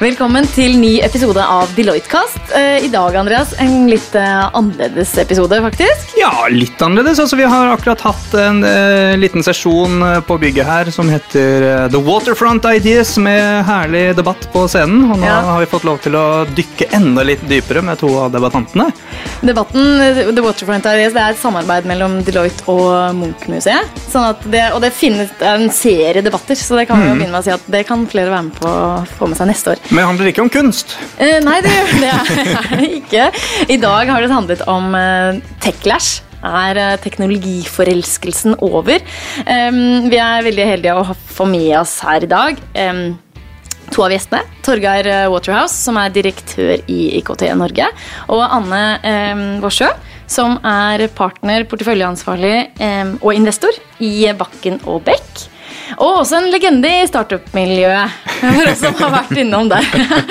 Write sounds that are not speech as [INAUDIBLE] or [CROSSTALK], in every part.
Velkommen til ny episode av Deloitte-kast. Eh, I dag Andreas, en litt eh, annerledes episode, faktisk. Ja, litt annerledes. Altså, vi har akkurat hatt en uh, liten sesjon på bygget her som heter The Waterfront Ideas, med herlig debatt på scenen. Og nå ja. har vi fått lov til å dykke enda litt dypere med to av debattantene. Debatten The Waterfront Ideas det er et samarbeid mellom Deloitte og Munch-museet. Sånn og det finnes er en serie debatter, så det kan mm. begynne med å si at det kan flere være med på å få med seg neste år. Men det handler ikke om kunst? Eh, nei, det, det [LAUGHS] er det ikke. I dag har det handlet om uh, Techlash. Er uh, teknologiforelskelsen over? Um, vi er veldig heldige å få med oss her i dag um, to av gjestene. Torgeir Waterhouse, som er direktør i IKT Norge. Og Anne um, Vårsjø, som er partner, porteføljeansvarlig um, og investor i Bakken og Beck. Og også en legende i startup-miljøet, [LAUGHS] for oss som har vært innom der.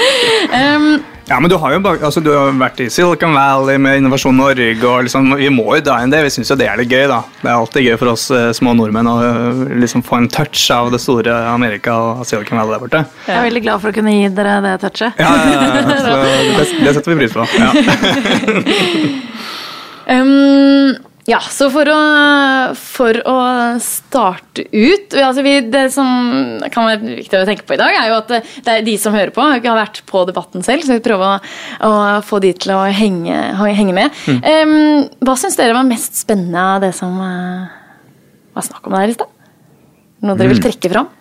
[LAUGHS] um, ja, men du har jo altså, du har vært i Silicon Valley med Innovasjon Norge. og liksom, Vi må jo dra inn det. Vi syns jo det er litt gøy. da. Det er alltid gøy for oss uh, små nordmenn å uh, liksom få en touch av det store Amerika og Silicon Valley der borte. Jeg er veldig glad for å kunne gi dere det touchet. Ja, ja, ja, [LAUGHS] det, det, setter vi pris på. Ja. um, ja, så for å, for å starte ut altså vi, Det som kan være viktig å tenke på i dag, er jo at det, er de som hører på, ikke har vært på debatten selv, så vi prøver å, å få de til å henge, henge med. Mm. Um, hva syns dere var mest spennende av det som uh, var snakk om der i stad? Noe dere mm. vil trekke fram?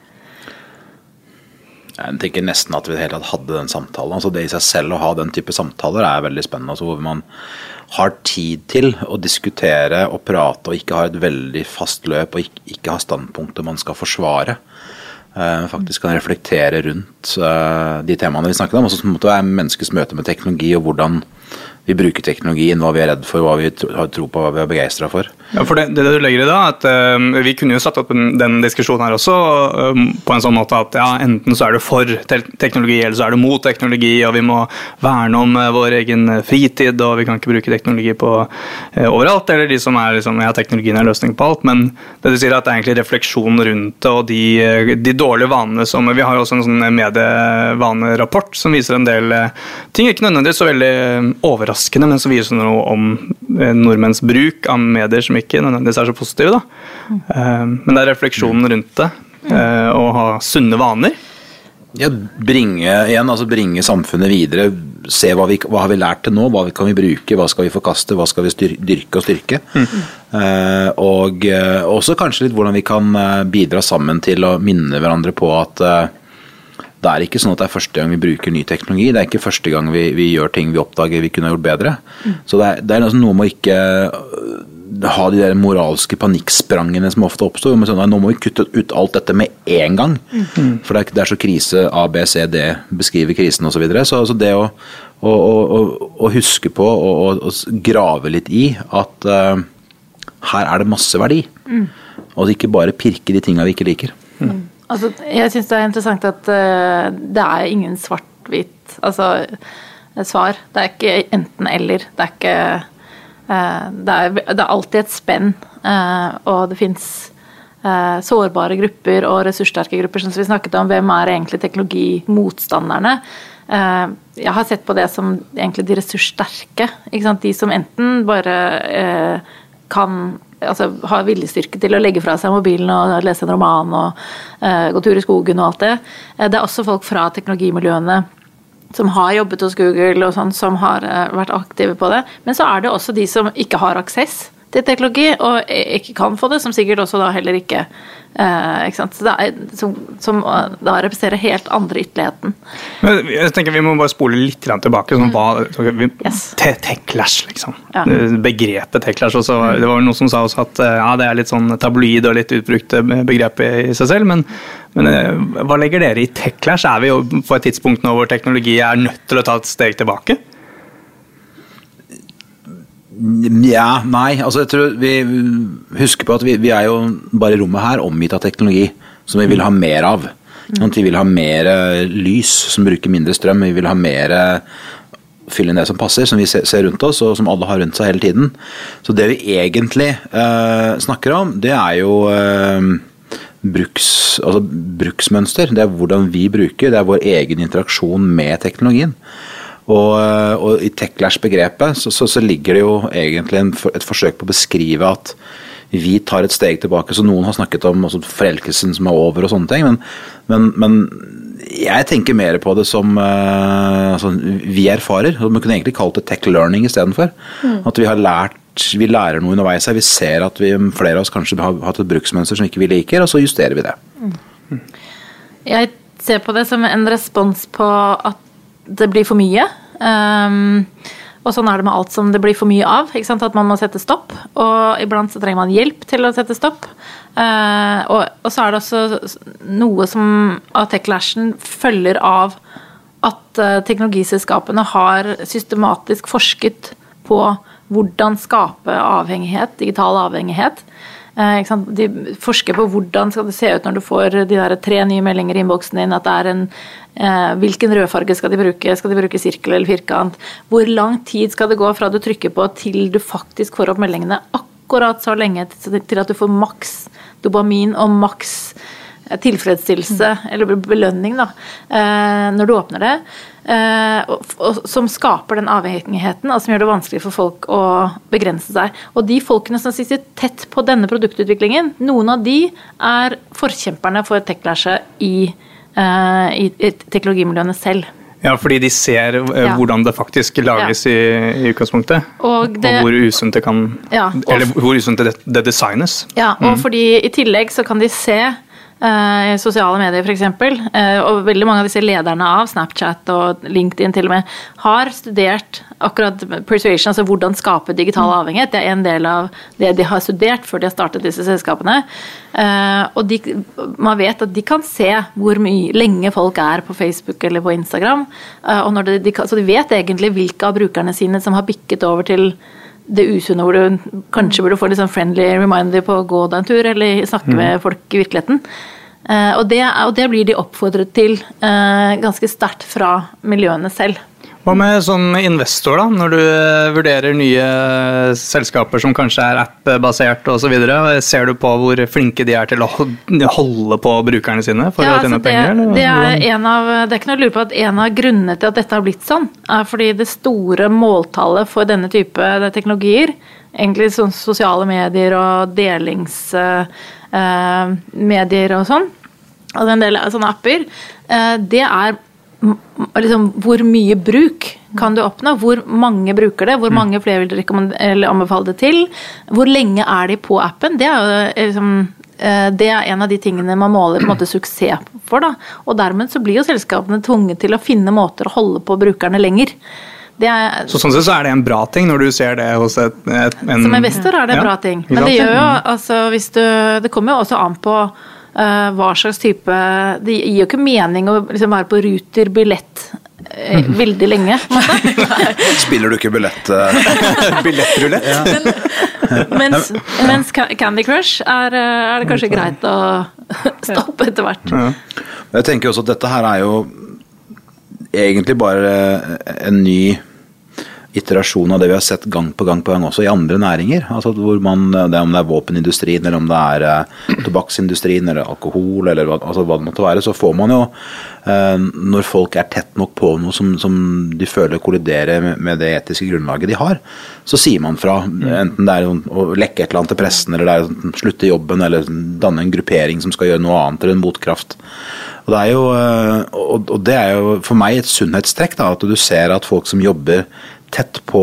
Jeg tenker nesten at vi hadde den samtalen. altså Det i seg selv å ha den type samtaler er veldig spennende. altså Hvor man har tid til å diskutere og prate og ikke ha et veldig fast løp og ikke, ikke ha standpunkter man skal forsvare. Uh, faktisk kan reflektere rundt uh, de temaene vi snakket om. Og så måtte være menneskets møte med teknologi og hvordan vi bruker teknologien, hva vi er redd for, hva vi har tro på, hva vi er begeistra for. Ja, for det, det, du legger i da, at uh, Vi kunne jo satt opp den, diskusjonen her også uh, på en sånn måte at ja, enten så er du for te teknologi, eller så er du mot teknologi, og vi må verne om uh, vår egen fritid, og vi kan ikke bruke teknologi på overalt. Eller de som er liksom, ja, teknologien er løsning på alt. Men det du sier at det er egentlig refleksjon rundt det, og de, de dårlige vanene som Vi har jo også en sånn medievanerapport som viser en del ting, ikke nødvendigvis så veldig overraskende overraskende, men som viser noe om eh, nordmenns bruk av medier som ikke nødvendigvis er så positive. Mm. Men det er refleksjonen rundt det, eh, å ha sunne vaner. Ja, bringe, igjen, altså bringe samfunnet videre. Se hva, vi, hva har vi lært til nå, hva kan vi bruke, hva skal vi forkaste, hva skal vi styrke, dyrke og styrke. Mm. Og også kanskje litt hvordan vi kan bidra sammen til å minne hverandre på at det er ikke sånn at det er første gang vi bruker ny teknologi. Det er ikke første gang vi, vi gjør ting vi oppdager vi kunne gjort bedre. Mm. Så det er, det er altså noe med å ikke øh, ha de der moralske panikksprangene som ofte oppstår. Men sånn, nå må vi kutte ut alt dette med en gang. Mm. For det er, det er, så krise A, B, C, D beskriver krisen osv. Så, videre. så altså det å, å, å, å, huske på og grave litt i at uh, her er det masse verdi. Mm. Og ikke bare pirke de tinga vi ikke liker. Mm. Altså, jeg syns det er interessant at uh, det er ingen svart-hvitt altså, svar. Det er ikke enten-eller. Det er ikke uh, det, er, det, er, alltid et spenn, uh, og det fins sårbare grupper og ressurssterke grupper, som vi snakket om. Hvem er egentlig teknologimotstanderne? jeg har sett på det som egentlig de ressurssterke. De som enten bare kan altså, har viljestyrke til å legge fra seg mobilen og lese en roman og uh, gå tur i skogen og alt det. Uh, det er også folk fra teknologimiljøene som har jobbet hos Google og sånn, som har uh, vært aktive på det. Men så er det også de som ikke har aksess til teknologi og ikke kan få det, som sikkert også da heller ikke Eh, ikke? Er, som, som, eh, da representerer helt andre ytterligheten. Men jeg tenker Vi må bare spole litt tilbake. Sånn, hva, yes. Techlash, liksom. Ja. Begrepet techlash. Også, mm. Det var noen som sa også at eh, ja, det er litt sånn tabloid og litt utbrukt begrep i seg selv. Men, men hva legger dere i techlash? Er vi jo på et tidspunkt nå hvor teknologi er nødt til å ta et steg tilbake? Ja, nei. Altså, jeg tror vi husker på at vi, vi, er jo bare i rommet her omgitt av teknologi som vi vil ha mer av. Mm. vi vil ha mer eh, lys som bruker mindre strøm. Vi vil ha mer eh, fylle inn det som passer, som vi ser rundt oss, og som alle har rundt seg hele tiden. Så det vi egentlig uh, snakker om, det er jo uh, bruks, altså bruksmønster. Det er hvordan vi bruker, det er vår egen interaksjon med teknologien. Og, og i Techlash-begrepet så, så, så, ligger det jo egentlig en, et forsøk på å beskrive at vi tar et steg tilbake. Så noen har snakket om altså, forelkelsen som er over og sånne ting. Men, men, men jeg tenker mer på det som uh, altså, vi erfarer. Man kunne egentlig kalt det tech learning istedenfor. Mm. At vi har lært vi lærer noe underveis her. Vi ser at vi, flere av oss kanskje har hatt et bruksmønster som ikke vi liker, og så justerer vi det. Mm. Jeg ser på det som en respons på at det blir for mye. Um, og sånn er det med alt som det blir for mye av. At man må sette stopp. Og iblant så trenger man hjelp til å sette stopp. Uh, og, og, så er det også noe som av Techlashen følger av at uh, teknologiselskapene har systematisk forsket på hvordan skape avhengighet, digital avhengighet. Eh, de forsker på hvordan skal det se ut når du får de der tre nye meldinger i innboksen din. at det er en, eh, Hvilken rødfarge skal de bruke? Skal de bruke sirkel eller firkant? Hvor lang tid skal det gå fra du trykker på til du faktisk får opp meldingene? Akkurat så lenge til at du får maks dopamin og maks tilfredsstillelse, eller belønning, da, eh, når du åpner det. Eh, som skaper den avhengigheten, og som gjør det vanskelig for folk å begrense seg. Og de folkene som sitter tett på denne produktutviklingen, noen av de er forkjemperne for techlæsje i, eh, i teknologimiljøene selv. Ja, fordi de ser ja. hvordan det faktisk lages ja. i, i, utgangspunktet. Og, det, og hvor usunt det kan ja, Eller hvor usunt det, det designes. Ja, og mm. fordi i tillegg så kan de se i eh, sosiale medier f.eks. Uh, og veldig mange av disse lederne av Snapchat og LinkedIn til og med har studert akkurat persuasion, altså hvordan skape digital avhengighet. Det er en del av det de har studert før de har startet disse selskapene. Uh, og de, man vet at de kan se hvor mye lenge folk er på Facebook eller på Instagram. de, så de vet egentlig hvilke av brukerne sine som har bikket over til det usunne hvor du kanskje burde få litt sånn friendly reminder på å gå deg en tur, eller snakke mm. med folk i virkeligheten. Uh, og, det, og, det, blir de oppfordret til uh, ganske sterkt fra miljøene selv. Hva med sånn investor, da, når du eh, vurderer nye selskaper som kanskje er app-basert osv. Ser du på hvor flinke de er til å holde på brukerne sine for ja, å tjene altså penger? Det, det, er en av, det er ikke noe å lure på at en av grunnene til at dette har blitt sånn, er fordi det store måltallet for denne type teknologier, egentlig sånn sosiale medier og delingsmedier eh, og sånn, altså en del sånne apper, det er liksom, hvor mye bruk kan du oppnå? Hvor mange bruker det? Hvor mm. mange flere vil du anbefale det til? Hvor lenge er de på appen? Det er jo eh, liksom eh, det er en av de tingene man måler måte suksess for. Da. Og dermed så blir jo selskapene tvunget til å finne måter å holde på brukerne lenger. Er, så sånn sett så er det en bra ting når du ser det hos et, et en, Som investor er det en ja, bra ting. Men det gjør jo altså hvis du Det kommer jo også an på hva slags type Det gir jo ikke mening å liksom være på Ruter billett Eh, veldig lenge. [LAUGHS] Spiller du ikke billett? Eh? [LAUGHS] Billettrulett? Ja. mens, mens, Candy Crush er, eh, er, det kanskje greit å [LAUGHS] stoppe etter hvert. Ja. Jeg tenker også at dette her er jo egentlig bare en ny iterasjon av det vi har sett gang på gang på gang også i andre næringer. Altså hvor man, det Om det er våpenindustrien, eller om det er eh, tobakksindustrien eller alkohol, eller hva, altså hva det måtte være, så får man jo eh, Når folk er tett nok på noe som, som de føler kolliderer med, det etiske grunnlaget de har, så sier man fra. Enten det er å lekke et eller annet til pressen, eller det er å slutte jobben, eller danne en gruppering som skal gjøre noe annet, eller en motkraft. Og det er jo, eh, og det er jo for meg et sunnhetstrekk, da, at du ser at folk som jobber tett på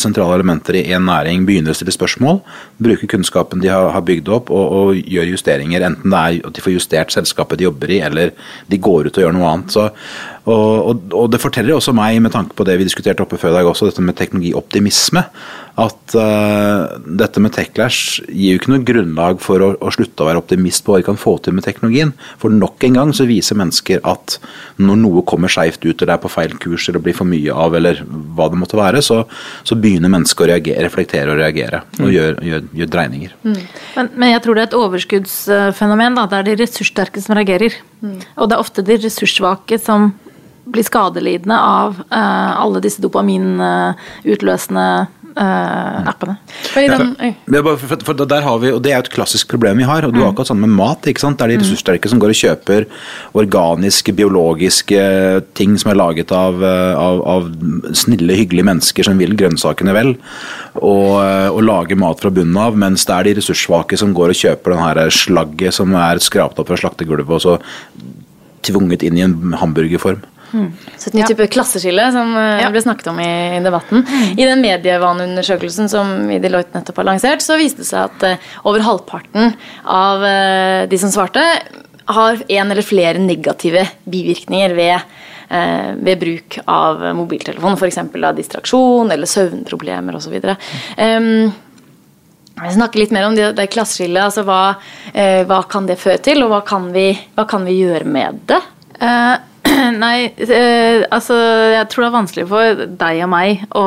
sentrale elementer i en næring, begynner å stille spørsmål, bruker kunnskapen de har, bygd opp og, og, gjør justeringer. Enten det er at de får justert selskapet de jobber i, eller de går ut og gjør noe annet. Så, og, og, og, det forteller også meg, med tanke på det vi diskuterte oppe før i dag også, dette med teknologioptimisme, at uh, dette med Techlash gir jo ikke noe grunnlag for å, å, slutte å være optimist på hva vi kan få til med teknologien. For nok en gang så viser mennesker at når noe kommer skeivt ut, eller er på feil kurs, eller blir for mye av, eller hva det måtte være, så, så begynner mennesker å reagere, reflektere og reagere, og mm. gjør, gjør, gjør, dreininger. Mm. Men, men, jeg tror det er et overskuddsfenomen. Da. Det er de ressurssterke som reagerer. Mm. Og det er ofte de ressurssvake som blir skadelidende av uh, alle disse dopaminutløsende eh, appene. For den, er for, for der har vi, og det er jo et klassisk problem vi har, og du har akkurat sånn med mat. ikke sant? Det er de ressurssterke som går og kjøper organiske, biologiske ting som er laget av, eh, av, av snille, hyggelige mennesker som vil grønnsakene vel, og, eh, og lager mat fra bunnen av, mens det er de ressurssvake som går og kjøper den her slagget som er skrapt opp fra slaktegulvet og så tvunget inn i en hamburgerform. Så et nytt Ja. type klasseskille som eh, Ja. ble snakket om i, debatten. I den medievaneundersøkelsen som Deloitte nettopp har lansert, så viste det seg at eh, over halvparten av eh, de som svarte, har en eller flere negative bivirkninger ved, ved bruk av mobiltelefon. F.eks. av distraksjon eller søvnproblemer osv. Vi snakker litt mer om det, det klasseskillet. Altså hva, eh, hva kan det føre til, og hva kan vi, hva kan vi gjøre med det? Eh, [CLEARS THROAT] nei, eh, altså jeg tror det er vanskelig for deg og meg å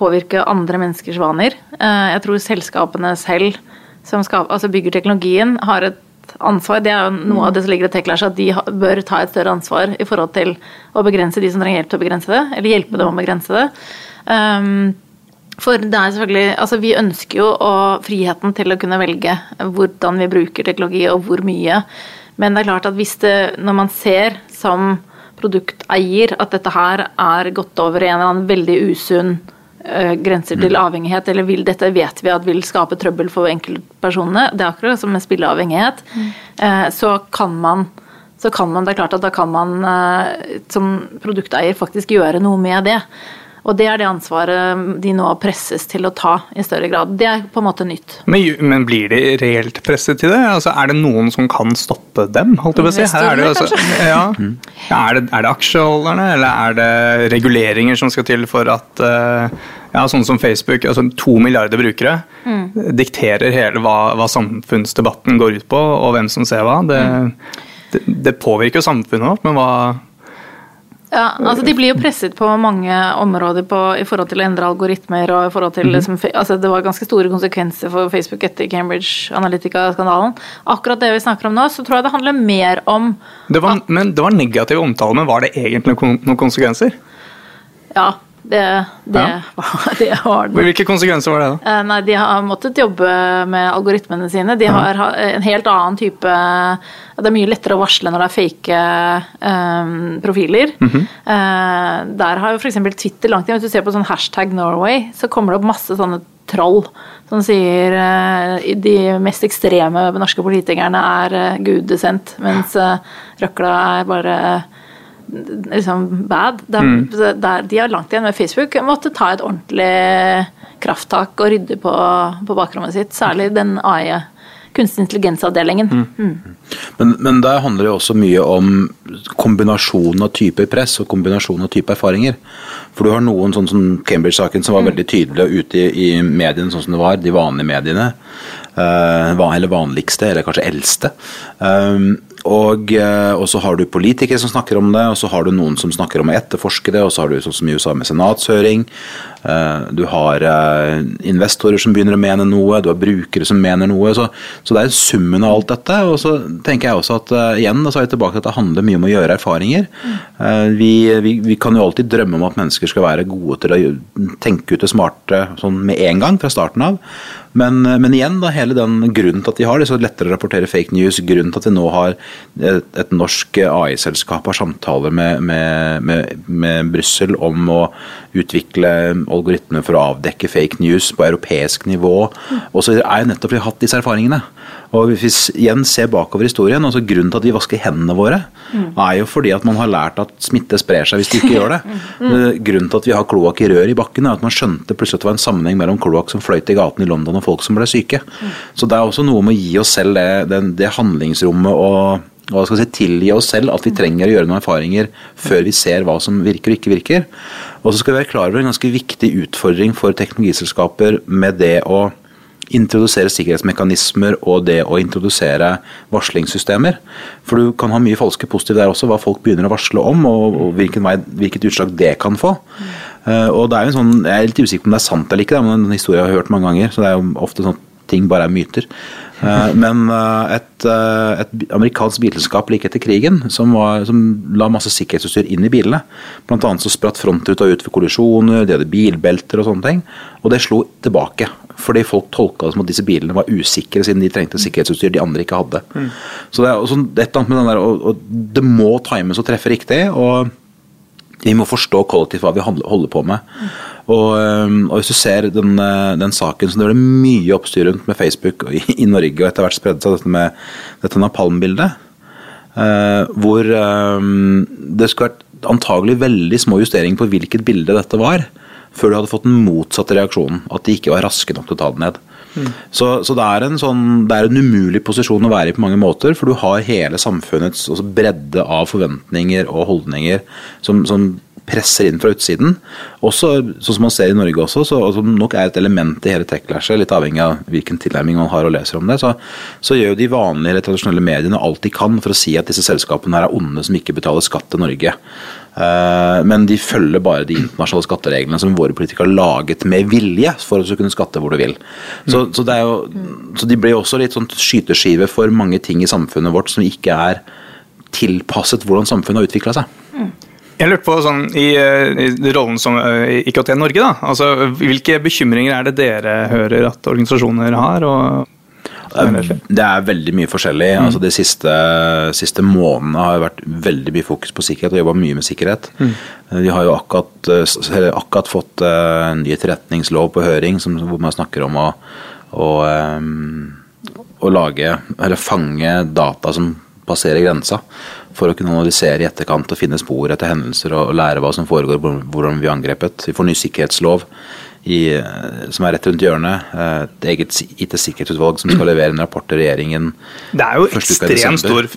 påvirke andre menneskers vaner. Eh, jeg tror selskapene selv som skaper, altså bygger teknologien, har et ansvar. Det er jo noe av det som ligger i Techlash, at de bør ta et større ansvar i forhold til å begrense de som trenger hjelp til å begrense det, eller hjelpe dem å begrense det. Um, for det er selvfølgelig, altså Vi ønsker jo å, friheten til å kunne velge hvordan vi bruker teknologi og hvor mye. Men det er klart at hvis det, når man ser som produkteier at dette her er gått over i en eller annen veldig usunn eh, grenser til avhengighet, eller vil, dette vet vi at vil skape trøbbel for enkeltpersonene, det er akkurat som med spilleavhengighet, eh, så kan man så kan man, det er klart at da kan man eh, som produkteier faktisk gjøre noe med det. Og det er det ansvaret de nå presses til å ta i større grad. Det er på en måte nytt. Men, men blir de reelt presset til det? Altså, er det noen som kan stoppe dem? holdt jeg på å si? Her er, det, altså, [LAUGHS] ja. Er, det, er det aksjeholderne, eller er det reguleringer som skal til for at eh, ja, sånn som Facebook, altså to milliarder brukere, dikterer hele hva, hva samfunnsdebatten går ut på, og hvem som ser hva. Det, det, det påvirker samfunnet vårt, men hva Ja, altså De blir jo presset på mange områder på, i forhold til å endre algoritmer. og i forhold til liksom, altså Det var ganske store konsekvenser for Facebook etter Cambridge Analytica-skandalen. Akkurat det vi snakker om nå, så tror jeg det handler mer om det var, Men det var negativ omtale, men var det egentlig noen konsekvenser? Ja, det, det, Ja. [LAUGHS] var- det var det. Hvilke konsekvenser var det? da? Eh, Nei, de har måttet jobbe med algoritmene sine. De har ja. en helt annen type Det er mye lettere å varsle når det er fake um, profiler. Eh, der har jo f.eks. Twitter langt inn. Hvis du ser på sånn hashtag Norway, så kommer det opp masse sånne troll som sier uh, de mest ekstreme norske politikerne er uh, gudesendt, mens uh, røkla er bare liksom bad. De, mm. de har langt igjen med Facebook. Måtte ta et ordentlig krafttak og rydde på, på bakrommet sitt. Særlig den AI, kunstig intelligens-avdelingen. Mm. Men, men der handler det også mye om kombinasjonen av typer press og kombinasjonen av type erfaringer. For du har noen sånn som Cambridge-saken som var veldig tydelig ute i, i mediene sånn som det var, de vanlige mediene. Uh, eller vanligste, eller kanskje eldste. Um, og, eh, og så har du politikere som snakker om det, og så har du noen som snakker om å etterforske det, og så har du sånn som i USA med senatshøring. Eh, du har eh, investorer som begynner å mene noe, du har brukere som mener noe. Så, så det er summen av alt dette. Og så tenker jeg også at igjen, så er jeg tilbake til at det handler mye om å gjøre erfaringer. Vi, vi, vi kan jo alltid drømme om at mennesker skal være gode til å tenke ut det smarte sånn med en gang fra starten av. Men, eh, men igjen, da, hele den grunnen til at de har det, så lettere å rapportere fake news, grunnen til at vi nå har et, et norsk AI-selskap har samtaler med, med, med, med Brussel om å utvikle algoritmer for å avdekke fake news på europeisk nivå, og så er jo nettopp vi har hatt disse erfaringene. Og hvis vi igjen ser bakover historien, altså grunnen til at vi vasker hendene våre, er jo fordi at man har lært at smitte sprer seg hvis du ikke gjør det. [LAUGHS] mm. Grunnen til at vi har kloakk i rør i bakken, er at man skjønte plutselig at det var en sammenheng mellom kloakk som fløyt i gaten i London og folk som ble syke. Så det er også noe med å gi oss selv det, det, det handlingsrommet og og skal si, tilgi oss selv at vi trenger å gjøre noen erfaringer før vi ser hva som virker og ikke virker. Og så skal vi være klar over en ganske viktig utfordring for teknologiselskaper med det å introdusere sikkerhetsmekanismer og det å introdusere varslingssystemer. For du kan ha mye falske positive der også, hva folk begynner å varsle om, og, hvilken vei, hvilket utslag det kan få. Uh, og det er jo sånn, Jeg er litt usikker på om det er sant eller ikke, det er en historie jeg har hørt mange ganger. så det er jo ofte sånn at ting bare er myter. Eh, men eh, et, eh, et amerikansk bilselskap like etter krigen som, var, som la masse sikkerhetsutstyr inn i bilene. Blant annet så spratt frontruta ut ved kollisjoner, de hadde bilbelter og sånne ting. Og det slo tilbake. Fordi folk tolka det som at disse bilene var usikre siden de trengte sikkerhetsutstyr de andre ikke hadde. Mm. Så det er også et eller annet med den der, og, og det må times og treffe riktig. og vi må forstå kollektivt hva vi holder på med. Og, og hvis du ser den, den, saken, så det ble mye oppstyr rundt med Facebook i, i, Norge, og etter hvert spredde seg dette med dette napalmbildet. eh, hvor eh, det skulle vært antagelig veldig små justeringer på hvilket bilde dette var, før du hadde fått den motsatte reaksjonen. At de ikke var raske nok til å ta det ned. Mm. Så, så det, er sånn, det, er en umulig posisjon å være i på mange måter, for du har hele samfunnets altså bredde av forventninger og holdninger som, som presser inn fra utsiden. Også, sånn som man ser i Norge også, så, som nok er et element i hele tech-lashet, litt avhengig av hvilken tilnærming man har og leser om det, så, så gjør jo de vanlige eller tradisjonelle mediene alt de kan for å si at disse selskapene her er onde som ikke betaler skatt til Norge. Uh, men de følger bare de internasjonale skattereglene som våre politikere har laget med vilje for å kunne skatte hvor du vil. Så, mm. så, jo, så de blir også litt sånn skyteskive for mange ting i samfunnet vårt som ikke er tilpasset hvordan samfunnet har utvikla seg. Mm. Jeg lurte på sånn, i, i rollen som eh, IKT Norge, da, altså, hvilke bekymringer er det dere hører at organisasjoner har? og det er veldig mye forskjellig. Mm. Altså De siste, siste, månedene har vært veldig mye fokus på sikkerhet og jobba mye med sikkerhet. Mm. De har jo akkurat, eh, akkurat fått eh, en ny etterretningslov på høring som, hvor man snakker om å, å, å lage, eller fange data som passerer grensa for å kunne analysere i etterkant og finne spor etter hendelser og lære hva som foregår, hvordan vi er angrepet. Vi får ny sikkerhetslov i, som er rett rundt hjørnet. Et eget IT-sikkerhetsutvalg som skal levere en rapport til regjeringen. Det er jo ekstremt stor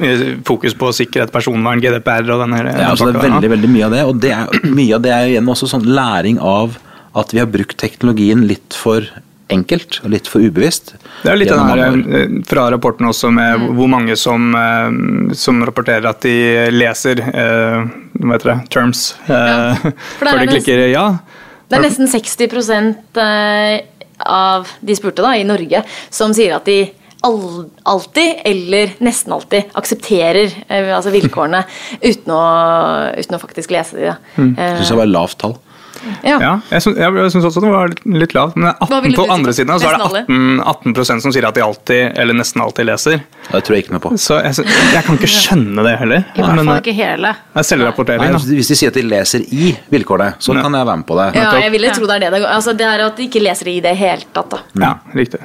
fokus på sikkerhet, personvern, GDPR og denne Ja, altså det er veldig, veldig mye av det. Og det er, [CLEARS THROAT] mye av det er igjen også sånn læring av at vi har brukt teknologien litt for enkelt og litt for ubevisst. Det er litt den her eh, fra rapporten også med mm. hvor mange som, eh, som, rapporterer at de leser uh, hva heter det, terms uh, ja, [LAUGHS] før de klikker ja. Det er nesten 60% av de spurte da, i Norge som sier at de alltid, eller nesten alltid, aksepterer altså vilkårene uten å, uten å faktisk lese de. Mm. Jeg syns det var lavt tall. Ja. ja jeg syns også det var litt, lavt. Men 18, på andre siden så er det 18, 18 som sier at de alltid, eller nesten alltid, leser. Det tror jeg ikke noe på. Så jeg, jeg kan ikke skjønne det heller. I hvert fall ikke hele. Er selvrapportering. Hvis de sier at de leser i vilkårene, så kan jeg være med på det. Ja, jeg ville tro det er det. Det, altså, det er at de ikke leser i det hele tatt. Da. Ja, riktig.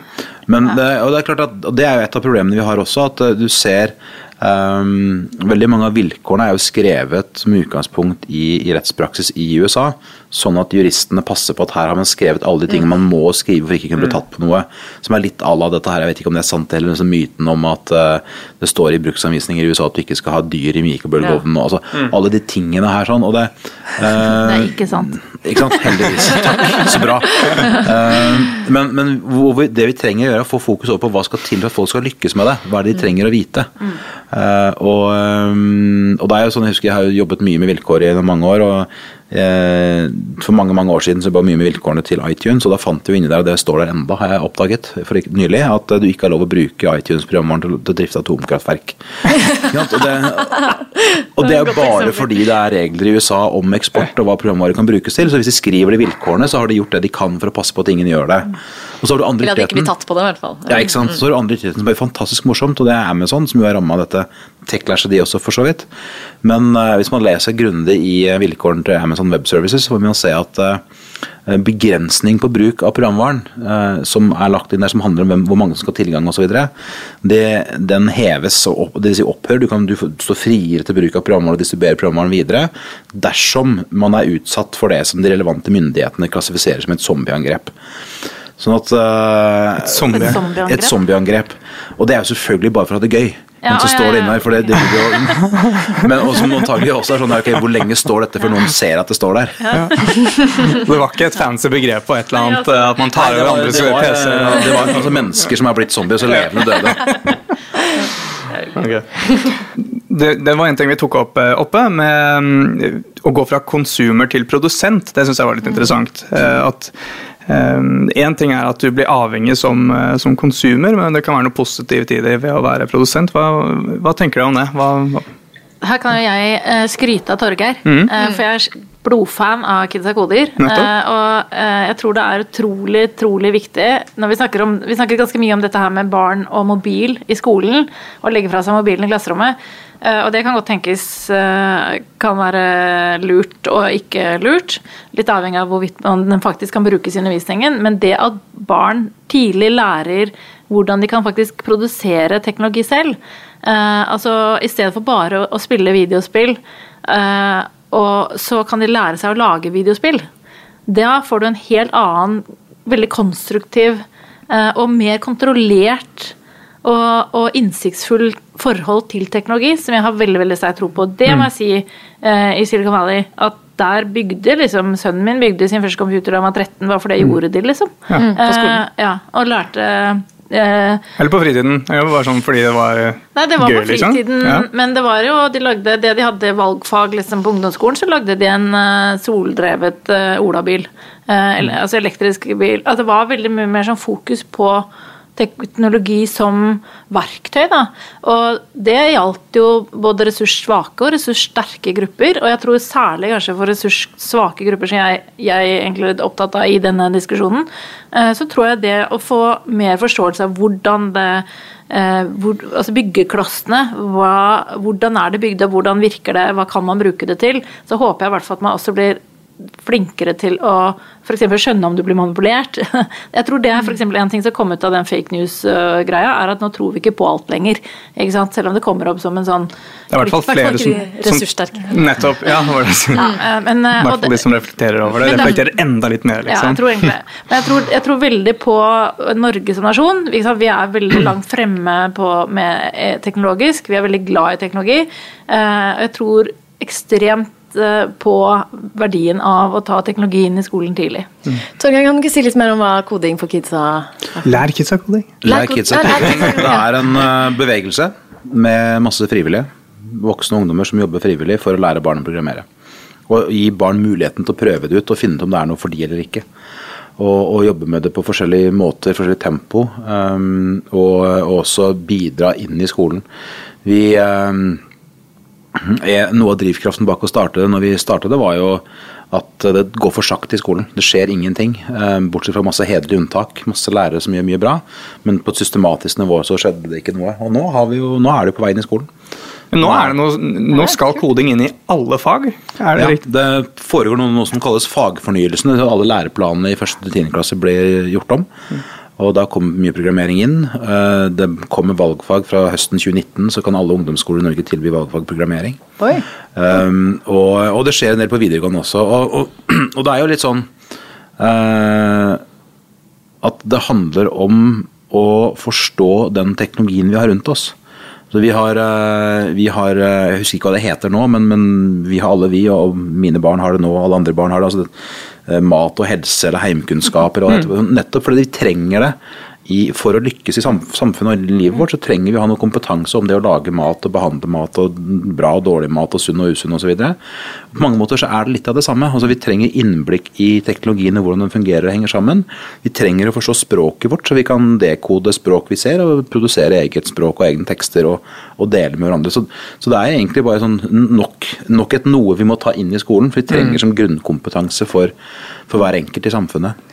Men det, og det er klart at det er jo et av problemene vi har også, at du ser Um, veldig mange av vilkårene er jo skrevet med utgangspunkt i, i, rettspraksis i USA, sånn at juristene passer på at her har man skrevet alle de tingene man må skrive for ikke å kunne bli mm. tatt på noe. Som er litt à la dette her, jeg vet ikke om det er sant eller liksom myten om at uh, det står i bruksanvisninger i USA at du ikke skal ha dyr i mikrobølgeovnen. Ja. Altså, mm. Alle de tingene her sånn. Og det, uh, [LAUGHS] det er ikke sant. Ikke sant? Heldigvis. [LAUGHS] Takk. Så bra. Uh, men, men det vi trenger å gjøre, er å få fokus over på hva skal til for at folk skal lykkes med det. Hva er det de trenger å vite. Mm. Og, um, og, det er jo sånn, Jeg husker jeg har jobbet mye med vilkår i mange år. og For mange mange år siden så jobba mye med vilkårene til iTunes, og da fant vi inni der, og det står der enda, har jeg oppdaget for nylig, at du ikke har lov å bruke iTunes-programvaren til, til å drifte atomkraftverk. [LAUGHS] og, det, og det er jo bare fordi det er regler i USA om eksport og hva programvare kan brukes til. Så hvis de skriver de vilkårene, så har de gjort det de kan for å passe på at ingen gjør det. Og så har du andre. Ja, ikke sant. Så har du ytterligheten som er fantastisk morsomt, og det er Amazon, som jo er ramma av dette tech-lashet, de også, for så vidt. Men uh, hvis man leser grundig i vilkårene til Amazon Web Services, så får man se at uh, begrensning på bruk av programvaren som er lagt inn der, som handler om hvem, hvor mange som skal ha tilgang osv., den heves og opp, det vil si opphør. Du kan du stå friere til bruk av programvaren og distribuere programvaren videre dersom man er utsatt for det som de relevante myndighetene klassifiserer som et zombieangrep. Sånn at uh, Et zombieangrep. Zombie. Og det er jo selvfølgelig bare for å ha det gøy. Ja, men så står det inne her, for det, det, jo. [LAUGHS] Men som antagelig også er sånn ok, Hvor lenge står dette før noen ser at det står der? Ja. Det var ikke et fancy begrep på et eller annet at man tar over andres PC-er? Det var altså mennesker som er blitt zombier, så levende døde. Okay. Det, det, var en ting vi tok opp eh, oppe, med mm, å gå fra konsumer til produsent. Det syns jeg var litt interessant. Eh, at Én ting er at du blir avhengig som, som, konsumer, men det kan være noe positivt i det ved å være produsent. Hva, hva tenker du om det? Hva, hva? Her kan jo jeg skryte av Torgeir, mm. for jeg er blodfan av Kidsa koder. Og jeg tror det er utrolig, utrolig viktig når vi snakker, om, vi snakker ganske mye om dette her med barn og mobil i skolen, og legge fra seg mobilen i klasserommet. Eh, og det kan godt tenkes eh, kan være lurt og ikke lurt. Litt avhengig av hvorvidt den faktisk kan brukes i undervisningen. Men det at barn tidlig lærer hvordan de kan faktisk produsere teknologi selv. Eh, altså i stedet for bare å spille videospill, så kan de lære seg å lage videospill. Da får du en helt annen, veldig konstruktiv og mer kontrollert og, og innsiktsfull forhold til teknologi, som jeg har veldig veldig sterk tro på. Det må jeg si uh, i Silicon Valley. At der bygde liksom Sønnen min bygde sin første computer da han var 13, bare for det mm. gjorde de, liksom. Ja, på skolen. Uh, ja, og lærte uh, Eller på fritiden. Det var sånn fordi det var gøy, Nei, det var på liksom. fritiden, liksom. ja. men det var jo de lagde, Det de hadde valgfag liksom, på ungdomsskolen, så lagde de en soldrevet olabil. Eller, altså elektrisk bil. At det var veldig mye mer sånn fokus på teknologi som verktøy. Da. Og det gjaldt jo både ressurssvake og ressurssterke grupper. Og jeg tror særlig kanskje for ressurssvake grupper, som jeg, jeg egentlig er opptatt av i denne diskusjonen, eh, så tror jeg det å få mer forståelse av hvordan det eh, hvor, altså byggeklossene, hva, hvordan er det bygd hvordan virker det, hva kan man bruke det til, så håper jeg i hvert fall at man også blir flinkere til å f.eks. skjønne om du blir manipulert. [LAUGHS] Jeg tror det er for en ting som kom ut av den fake news-greia, er at nå tror vi ikke på alt lenger. Ikke sant? Selv om det kommer opp som en sånn Det er i hvert fall flere som, som Nettopp. Ja, det var det. Ja, eh, men, I hvert fall de som reflekterer over det. Reflekterer enda litt mer, liksom. Ja, jeg tror egentlig Men jeg tror, jeg tror veldig på Norge som nasjon. Vi er veldig langt fremme på, med eh, teknologisk. Vi er veldig glad i teknologi. Eh, jeg tror ekstremt Eh, på verdien av å ta teknologien i skolen tidlig. Mm. Torgeir, kan du ikke si litt mer om hva koding for kidsa er? Lær kidsa koding. Lær kidsa koding. Det er en eh, bevegelse med masse frivillige. Voksne ungdommer som jobber frivillig for å lære barn å programmere. Og gi barn muligheten til å prøve det ut og finne ut om det er noe for de eller ikke. Og, og jobbe med det på forskjellige måter, forskjellig tempo. Um, og, og, også bidra inn i skolen. Vi um, noe av drivkraften bak å starte det når vi startet det, var jo at det går for sakte i skolen. Det skjer ingenting. Eh, bortsett fra masse hederlige unntak. Masse lærere som gjør mye bra. Men på et systematisk nivå så skjedde det ikke noe. Og nå, jo, nå er det på vei inn i skolen. Men nå, noe, nå, skal koding inn i alle fag? Er det ja, riktig? Det foregår noe, noe, som kalles fagfornyelsen. Alle læreplanene i 1.-10. klasse blir gjort om. Mm. Og da kom mye programmering inn. Eh, det kommer valgfag fra høsten 2019, så kan alle ungdomsskoler i Norge tilby valgfag programmering. Um, og, og, det skjer en del på videregående også. Og, og, [CLEARS THROAT] og det er jo litt sånn uh, at det handler om å forstå den teknologien vi har rundt oss. Så vi har, vi har, Jeg husker ikke hva det heter nå, men, men, vi har alle vi, og mine barn har det nå, og alle andre barn har det. altså Eh, mat og helse eller heimkunnskaper. Og Nettopp fordi vi trenger det i, for å lykkes i samfunnet og livet vårt, så trenger vi å ha noe kompetanse om det å lage mat og behandle mat og bra og dårlig mat og sunn og usunn osv. På mange måter så er det litt av det samme. Altså Vi trenger innblikk i teknologien og hvordan den fungerer og henger sammen. Vi trenger å forstå språket vårt, så vi kan dekode språk vi ser, og produsere eget språk og egne tekster og, og dele med hverandre. Så, så, det er egentlig bare sånn nok, nok, et noe vi må ta inn i skolen, for vi trenger mm. som grunnkompetanse for, for hver enkelt i samfunnet.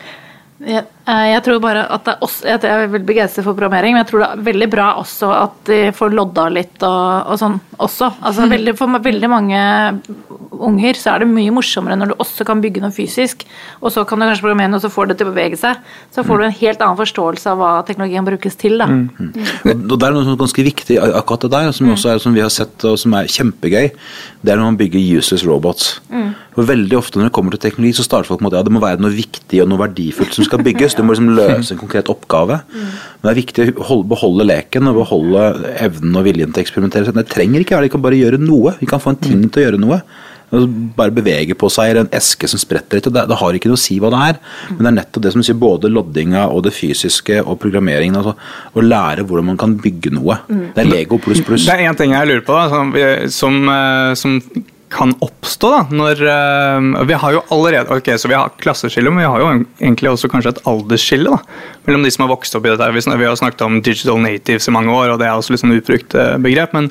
Eh, jeg, tror bare at, også, Jeg er veldig begeistret for programmering, men jeg tror det er veldig bra også at de får lodda litt og, og sånn også. Altså, mm. veldig, for veldig mange unger så er det mye morsommere når du også kan bygge noe fysisk, og så kan du kanskje programmere noe, og så får det til å bevege seg. Så får du en helt annen forståelse av hva teknologien brukes til. Da. Mm. Mm. Og Det er noe som er ganske viktig akkurat det der, som, også er, som vi har sett og som er kjempegøy. Det er når man bygger useless robots. Mm. For Veldig ofte når det kommer til teknologi, så starter folk med at ja, det må være noe viktig og noe verdifullt som skal bygges. Du må liksom løse en konkret oppgave. Men det er viktig å holde, beholde leken og beholde evnen og viljen til å eksperimentere. Det trenger ikke være de kan bare gjøre noe. Vi kan få en ting til å gjøre noe. Bare bevege på seg, eller en eske som spretter litt. Det, det, har ikke noe å si hva det er. Men det er nettopp det som sier både loddinga og det fysiske og programmeringen. Altså, å lære hvordan man kan bygge noe. Det er Lego pluss pluss. Det er én ting jeg lurer på, da, som, som, eh, som kan oppstå da, når uh, Vi har jo allerede ok, så vi har klasseskille, men vi har jo egentlig også kanskje et aldersskille da, mellom de som har vokst opp i dette. Vi, vi har snakket om digital natives i mange år, og det er også litt sånn utbrukt uh, begrep. Men,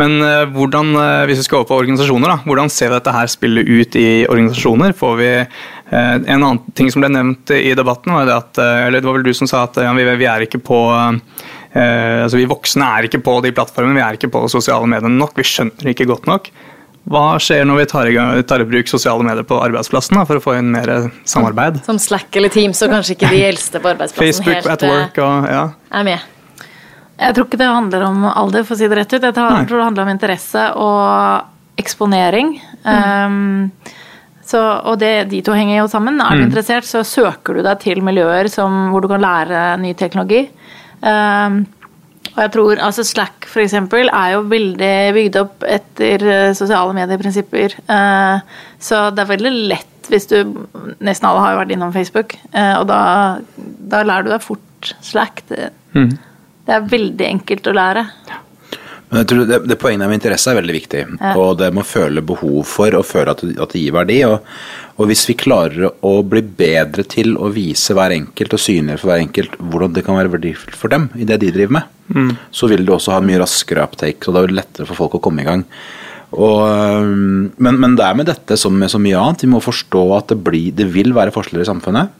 men uh, hvordan, hvis vi skal over på organisasjoner, da, hvordan ser dette her spille ut i organisasjoner? Får vi En annen ting som ble nevnt i debatten, var det at eller det var vel du som sa at ja, vi, vi er ikke på altså Vi voksne er ikke på de plattformene, vi er ikke på sosiale medier nok. Vi skjønner ikke godt nok. Hva skjer når vi tar i, gang, tar i bruk sosiale medier på arbeidsplassen da, for å få inn mer samarbeid? Som Slack eller Teams, og kanskje ikke de eldste på arbeidsplassen Facebook helt at work og, ja. er med. Jeg tror ikke det handler om alder, for å si det rett ut. Jeg tror, Nei. det handler om interesse og eksponering. Mm. Um, så, og det, de to henger jo sammen. Er du mm. interessert, så søker du deg til miljøer som, hvor du kan lære ny teknologi. Um, og jeg tror, altså Slack for eksempel, er jo veldig bygd opp etter eh, sosiale medieprinsipper. Eh, så det er veldig lett hvis du Nesten alle har jo vært innom Facebook, eh, og da, da lærer du deg fort Slack. Det, mm. det, er veldig enkelt å lære. Men jeg tror det, det Poenget med interesse er veldig viktig. Ja. Og det må føle behov for og føle at, at det gir verdi. Og, og, hvis vi klarer å bli bedre til å vise hver enkelt og synliggjøre for hver enkelt hvordan det kan være verdifullt for dem i det de driver med, så vil du også ha mye raskere uptake, Så da er det lettere for folk å komme i gang. Og, men, men, det er med dette som med så mye annet. Vi må forstå at det, blir, det vil være forskjeller i samfunnet.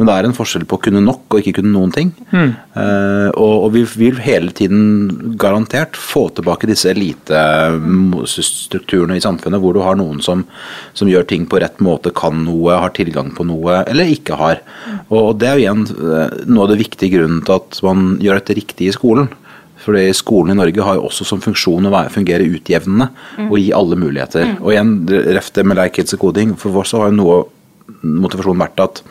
Men det er en forskjell på å kunne nok og ikke kunne noen ting. Mm. Uh, og, og, vi vil hele tiden garantert få tilbake disse elitestrukturene i samfunnet, hvor du har noen som, som, gjør ting på rett måte, kan noe, har tilgang på noe, eller ikke har. Mm. Og, og det er jo igjen uh, noe av det viktige grunnen til at man gjør dette riktig i skolen. Fordi Skolen i Norge har jo også som funksjon å fungere utjevnende mm. og gi alle muligheter. Mm. Og igjen, ref det med Like Kids og koding. for oss har jo noe motivasjonen vært at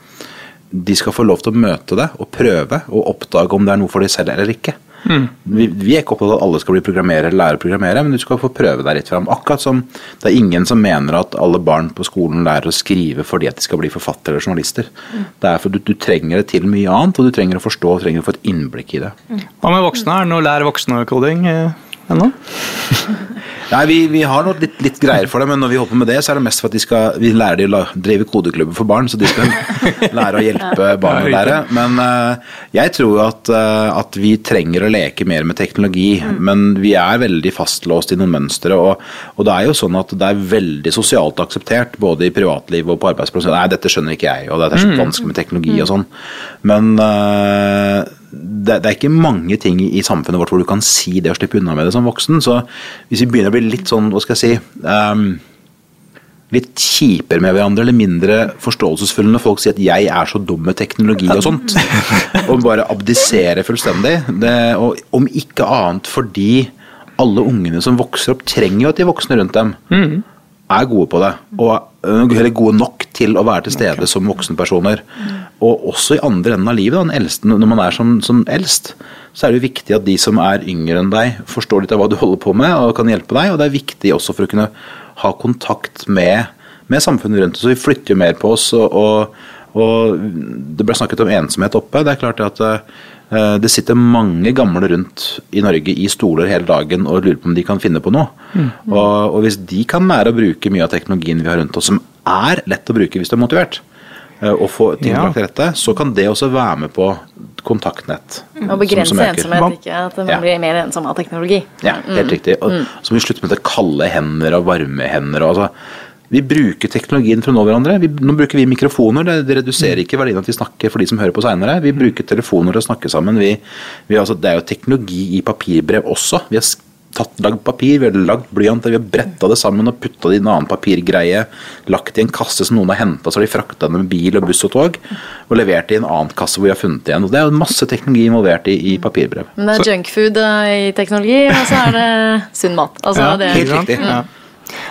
de skal få lov til å møte det og prøve og oppdage om det er noe for de selv eller ikke. Mm. Vi, vi, er ikke opptatt av at alle skal bli programmerere eller lære å programmere, men du skal få prøve deg litt fram. Akkurat som det er ingen som mener at alle barn på skolen lærer å skrive fordi at de skal bli forfattere eller journalister. Mm. Det er for du, du, trenger det til mye annet, og du trenger å forstå og trenger å få et innblikk i det. Mm. Hva med voksne? Er det noe lær voksne koding eh, ennå? [LAUGHS] Nei, vi, vi har noe litt, litt, greier for det, men når vi holder på med det, så er det mest for at de skal, vi lærer de å drive kodeklubber for barn, så de skal [LAUGHS] lære å hjelpe barn å lære. Men uh, jeg tror at, uh, at, vi trenger å leke mer med teknologi, mm. men vi er veldig fastlåst i noen mønstre. Og, og, det er jo sånn at det er veldig sosialt akseptert, både i privatliv og på arbeidsplass. Nei, dette skjønner ikke jeg, og det er så mm. vanskelig med teknologi og sånn. Men uh, det, det, er ikke mange ting i, samfunnet vårt hvor du kan si det og slippe unna med det som voksen. Så hvis vi begynner å bli litt sånn, hva skal jeg si um, Litt kjipere med hverandre eller mindre forståelsesfulle når folk sier at 'jeg er så dum med teknologi' og sånt. [LAUGHS] Og bare abdisere fullstendig. Det, og om ikke annet fordi alle ungene som vokser opp, trenger jo at de voksne rundt dem mm. er gode på det. Og eller gode nok til å være til stede som voksenpersoner. Og også i andre enden av livet, den eldste, når man er som, som, eldst, så er det jo viktig at de som er yngre enn deg, forstår litt av hva du holder på med og kan hjelpe deg. Og det er viktig også for å kunne ha kontakt med, med samfunnet rundt oss. Så vi flytter jo mer på oss. og, og, og det ble snakket om ensomhet oppe. Det er klart at Eh, det sitter mange gamle rundt i Norge i stoler hele dagen og lurer på om de kan finne på noe. Mm. Og, og, hvis de kan lære å bruke mye av teknologien vi har rundt oss, som er lett å bruke hvis du er motivert, eh, og få ting ja. til rette, så kan det også være med på kontaktnett. Mm. Og begrense ensomhet, ikke at man ja. blir mer ensom av teknologi. Ja, helt mm. riktig. Og, mm. Så må vi slutte med det kalde hender og varme hender. Og, altså, vi bruker teknologien for å nå hverandre. Vi, nå bruker vi mikrofoner. Det, det reduserer ikke verdien at vi snakker for de som hører på seinere. Vi bruker telefoner til å snakke sammen. Vi, vi, altså, det er jo teknologi i papirbrev også. Vi har tatt, lagd papir, vi har lagd blyanter, vi har bretta det sammen og putta det i en annen papirgreie. Lagt i en kasse som noen har henta, så har de frakta den med bil og buss og tog. Og levert det i en annen kasse hvor vi har funnet igjen. Og det er jo masse teknologi involvert i, i papirbrev. Men det er junkfood eh, i teknologi, og så er det sunn mat. Altså, ja, det, helt riktig. Ja.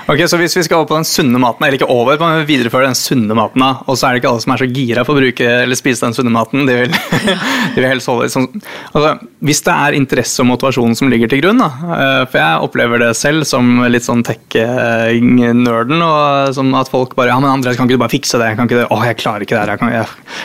Ok, så Hvis vi skal over på den sunne maten, eller ikke over, men videreføre den sunne maten, og så er det ikke alle som er så gira på å bruke eller spise den sunne maten. De vil, [LAUGHS] de vil helst holde liksom, altså, Hvis det er interesse og motivasjon som ligger til grunn, da, eh, for jeg opplever det selv som litt sånn tech-nerden, og som at folk bare ja, men Andreas, kan ikke du bare fikse det? Kan ikke du, å, jeg klarer ikke det her, kan,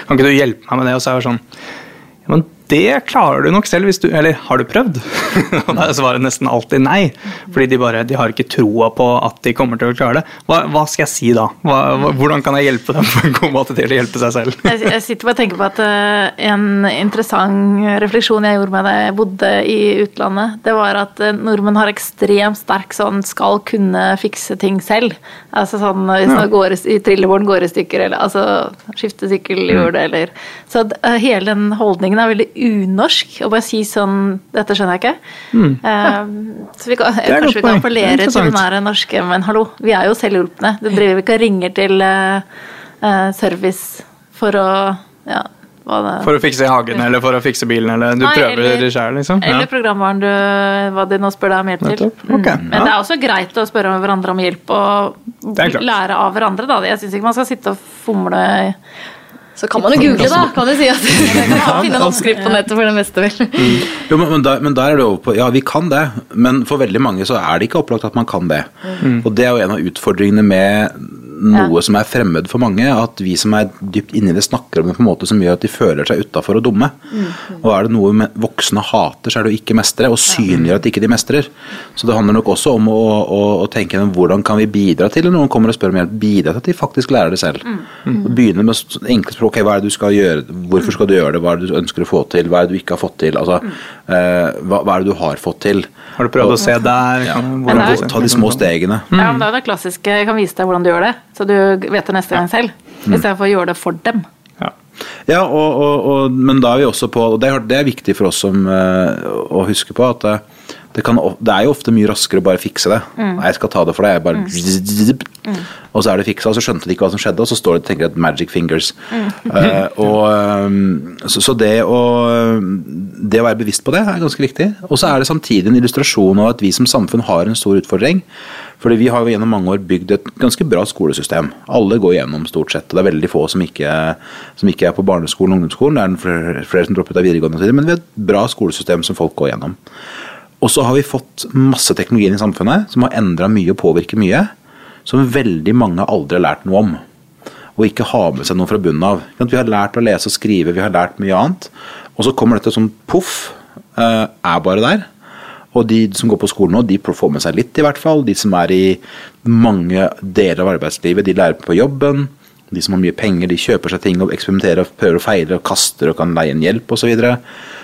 kan ikke du hjelpe meg med det? Og så er det sånn ja, men det klarer du nok selv hvis du Eller har du prøvd? [LAUGHS] Og da er svaret nesten alltid nei. Fordi de bare de har ikke troa på at de kommer til å klare det. Hva, hva skal jeg si da? Hva, hvordan kan jeg hjelpe dem på en god måte til å hjelpe seg selv? Jeg, jeg sitter bare og tenker på at uh, en interessant refleksjon jeg gjorde med da jeg bodde i utlandet, det var at uh, nordmenn har ekstremt sterk sånn skal kunne fikse ting selv. Altså sånn hvis ja. går i, trillebåren går i stykker, eller altså skifte sykkelhjul, mm. eller Så uh, hele den holdningen er veldig unorsk å bare si sånn Dette skjønner jeg ikke. Mm. Uh, så vi kan, kanskje vi kan appellere til den her norske Men hallo, vi er jo selvhjulpne. Du driver ikke og ringer til uh, service for å ja, for å fikse hagen eller for å fikse bilen, eller du Nei, prøver det sjøl, liksom? Eller programvaren du hva de nå spør deg om hjelp til. Okay, mm. Men det er også greit å spørre hverandre om hjelp og lære av hverandre, da. Jeg syns ikke man skal sitte og fomle så kan man jo google, da. Kan du si at [LAUGHS] kan finne en oppskrift på nettet for det meste, vel. Mm. Jo, men, men, der, men, der, er det over på Ja, vi kan det, men for veldig mange så er det ikke opplagt at man kan det. Mm. Og det er jo en av utfordringene med noe ja. som er fremmed for mange. At vi som er dypt inni det, snakker om det på en måte som gjør at de føler seg utafor og dumme. Mm. Og er det noe voksne hater, så er det å ikke mestre, og synliggjøre at ikke de mestrer. Så det handler nok også om å, å, å tenke hvordan kan vi bidra til, når noen kommer og spør om hjelp, bidra til at de faktisk lærer det selv. Mm. Begynne med enkle språk. Okay, hva er det du skal gjøre, hvorfor skal du gjøre det, hva er det du ønsker å få til, hva er det du ikke har fått til, altså, mm. eh, hva, hva, er det du har fått til. Har du prøvd og, å se der? Ja. Ta de små stegene. Ja, men Det er det klassiske, jeg kan vise deg hvordan du gjør det. Så du vet det neste gang selv. Mm. Istedenfor å gjøre det for dem. Ja, ja og, og, og, men da er vi også på Og det er, det er viktig for oss som, uh, å huske på at det, det, kan, det, er jo ofte mye raskere å bare fikse det. Mm. Jeg skal ta det for deg. Jeg bare mm. mm. Og så er det fiksa, og så skjønte de ikke hva som skjedde, og så står det og tenker at 'magic fingers'. Mm. Uh, og, um, så, så det, å, det å være bevisst på det er ganske viktig. Og så er det samtidig en illustrasjon av at vi som samfunn har en stor utfordring. Fordi vi har jo gjennom mange år bygd et ganske bra skolesystem. Alle går gjennom stort sett. og Det er veldig få som ikke, som ikke er på barneskolen og ungdomsskolen. Det er flere, flere som dropper ut av videregående, men vi har et bra skolesystem som folk går gjennom. Og så har vi fått masse teknologi i samfunnet som har endra mye og påvirker mye. Som veldig mange aldri har lært noe om. Og ikke har med seg noe fra bunnen av. Vi har lært å lese og skrive, vi har lært mye annet. Og så kommer dette som poff, eh, er bare der. Og de som går på skolen nå, de får med seg litt, i hvert fall. De som er i mange deler av arbeidslivet, de lærer på jobben. De som har mye penger, de kjøper seg ting og eksperimenterer og prøver å feile og kaster og kan leie en hjelp osv.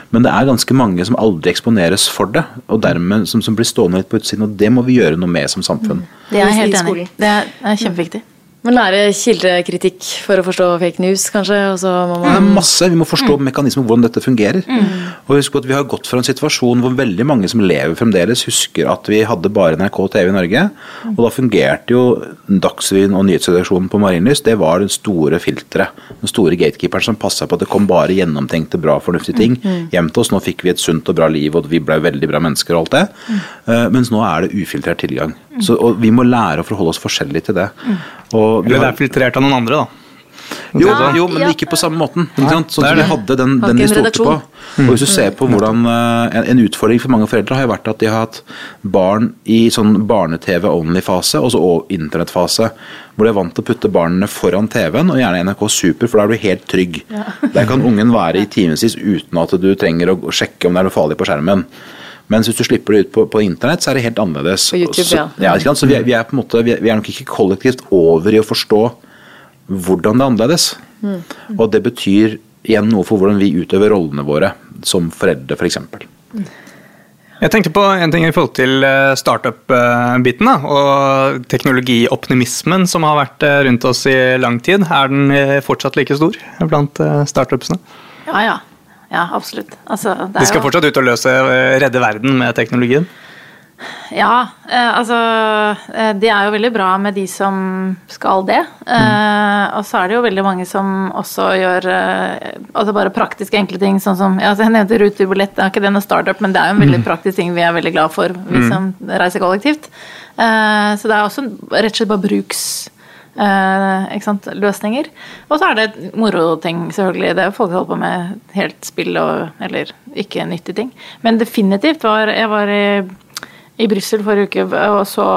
Men det er ganske mange som aldri eksponeres for det, og dermed som, som blir stående litt på utsiden. Og det må vi gjøre noe med som samfunn. Det er jeg helt enig i. Det er kjempeviktig. Man lære kildekritikk for å forstå fake news, kanskje. Må man... Det er masse. Vi må forstå mm. mekanismen, hvordan dette fungerer. Mm. Og husk at Vi har gått fra en situasjon hvor veldig mange som lever fremdeles, husker at vi hadde bare NRK og TV i Norge. Mm. Og da fungerte jo Dagsrevyen og nyhetsredaksjonen på Marienlyst. Det var den store filteret. Den store gatekeeperen som passa på at det kom bare gjennomtenkte, bra, fornuftige ting mm. hjem til oss. Nå fikk vi et sunt og bra liv, og vi ble veldig bra mennesker og alt det. Mm. Uh, mens nå er det ufiltrert tilgang. Så, og vi må lære å forholde oss forskjellig til det. Og Eller det er filtrert av noen andre, da. Jo, jo, men ikke på samme måten. Sånn som vi hadde den, den vi stolte på. Og hvis du ser på hvordan en, En utfordring for mange foreldre har jo vært at de har hatt barn i sånn barne-TV-only-fase, og så internettfase. Hvor de er vant til å putte barnene foran TV-en, og gjerne NRK Super, for da er du helt trygg. Der kan ungen være i timevis uten at du trenger å sjekke om det er noe farlig på skjermen. Mens hvis du slipper det ut på, på internett, så er det helt annerledes. På YouTube, så, ja. ja så vi, vi, er på en måte, vi er, vi er nok ikke kollektivt over i å forstå hvordan det er annerledes. Mm. Og det betyr igjen noe for hvordan vi utøver rollene våre som foreldre, f.eks. For mm. Jeg tenkte på en ting i forhold til eh, startup-biten og teknologioptimismen som har vært eh, rundt oss i lang tid. Er den eh, fortsatt like stor blant startupsene? Ja, ja. Ja, absolutt. Altså, de skal jo... fortsatt ut og løse, eh, redde verden med teknologien? Ja, eh, altså eh, Det er jo veldig bra med de som skal det. Mm. og så er det jo veldig mange som også gjør altså bare praktiske, enkle ting. Sånn som altså Jeg nevnte Ruterbillett, det er ikke det noe startup, men det er jo en veldig mm. praktisk ting vi er veldig glad for, vi mm. som reiser kollektivt. så det er også rett og slett bare bruks eh, løsninger. Og så er det moroting, selvfølgelig. Det er folk som holder på med helt spill og Eller ikke nyttige ting. Men definitivt var Jeg var i, i Brussel forrige uke og så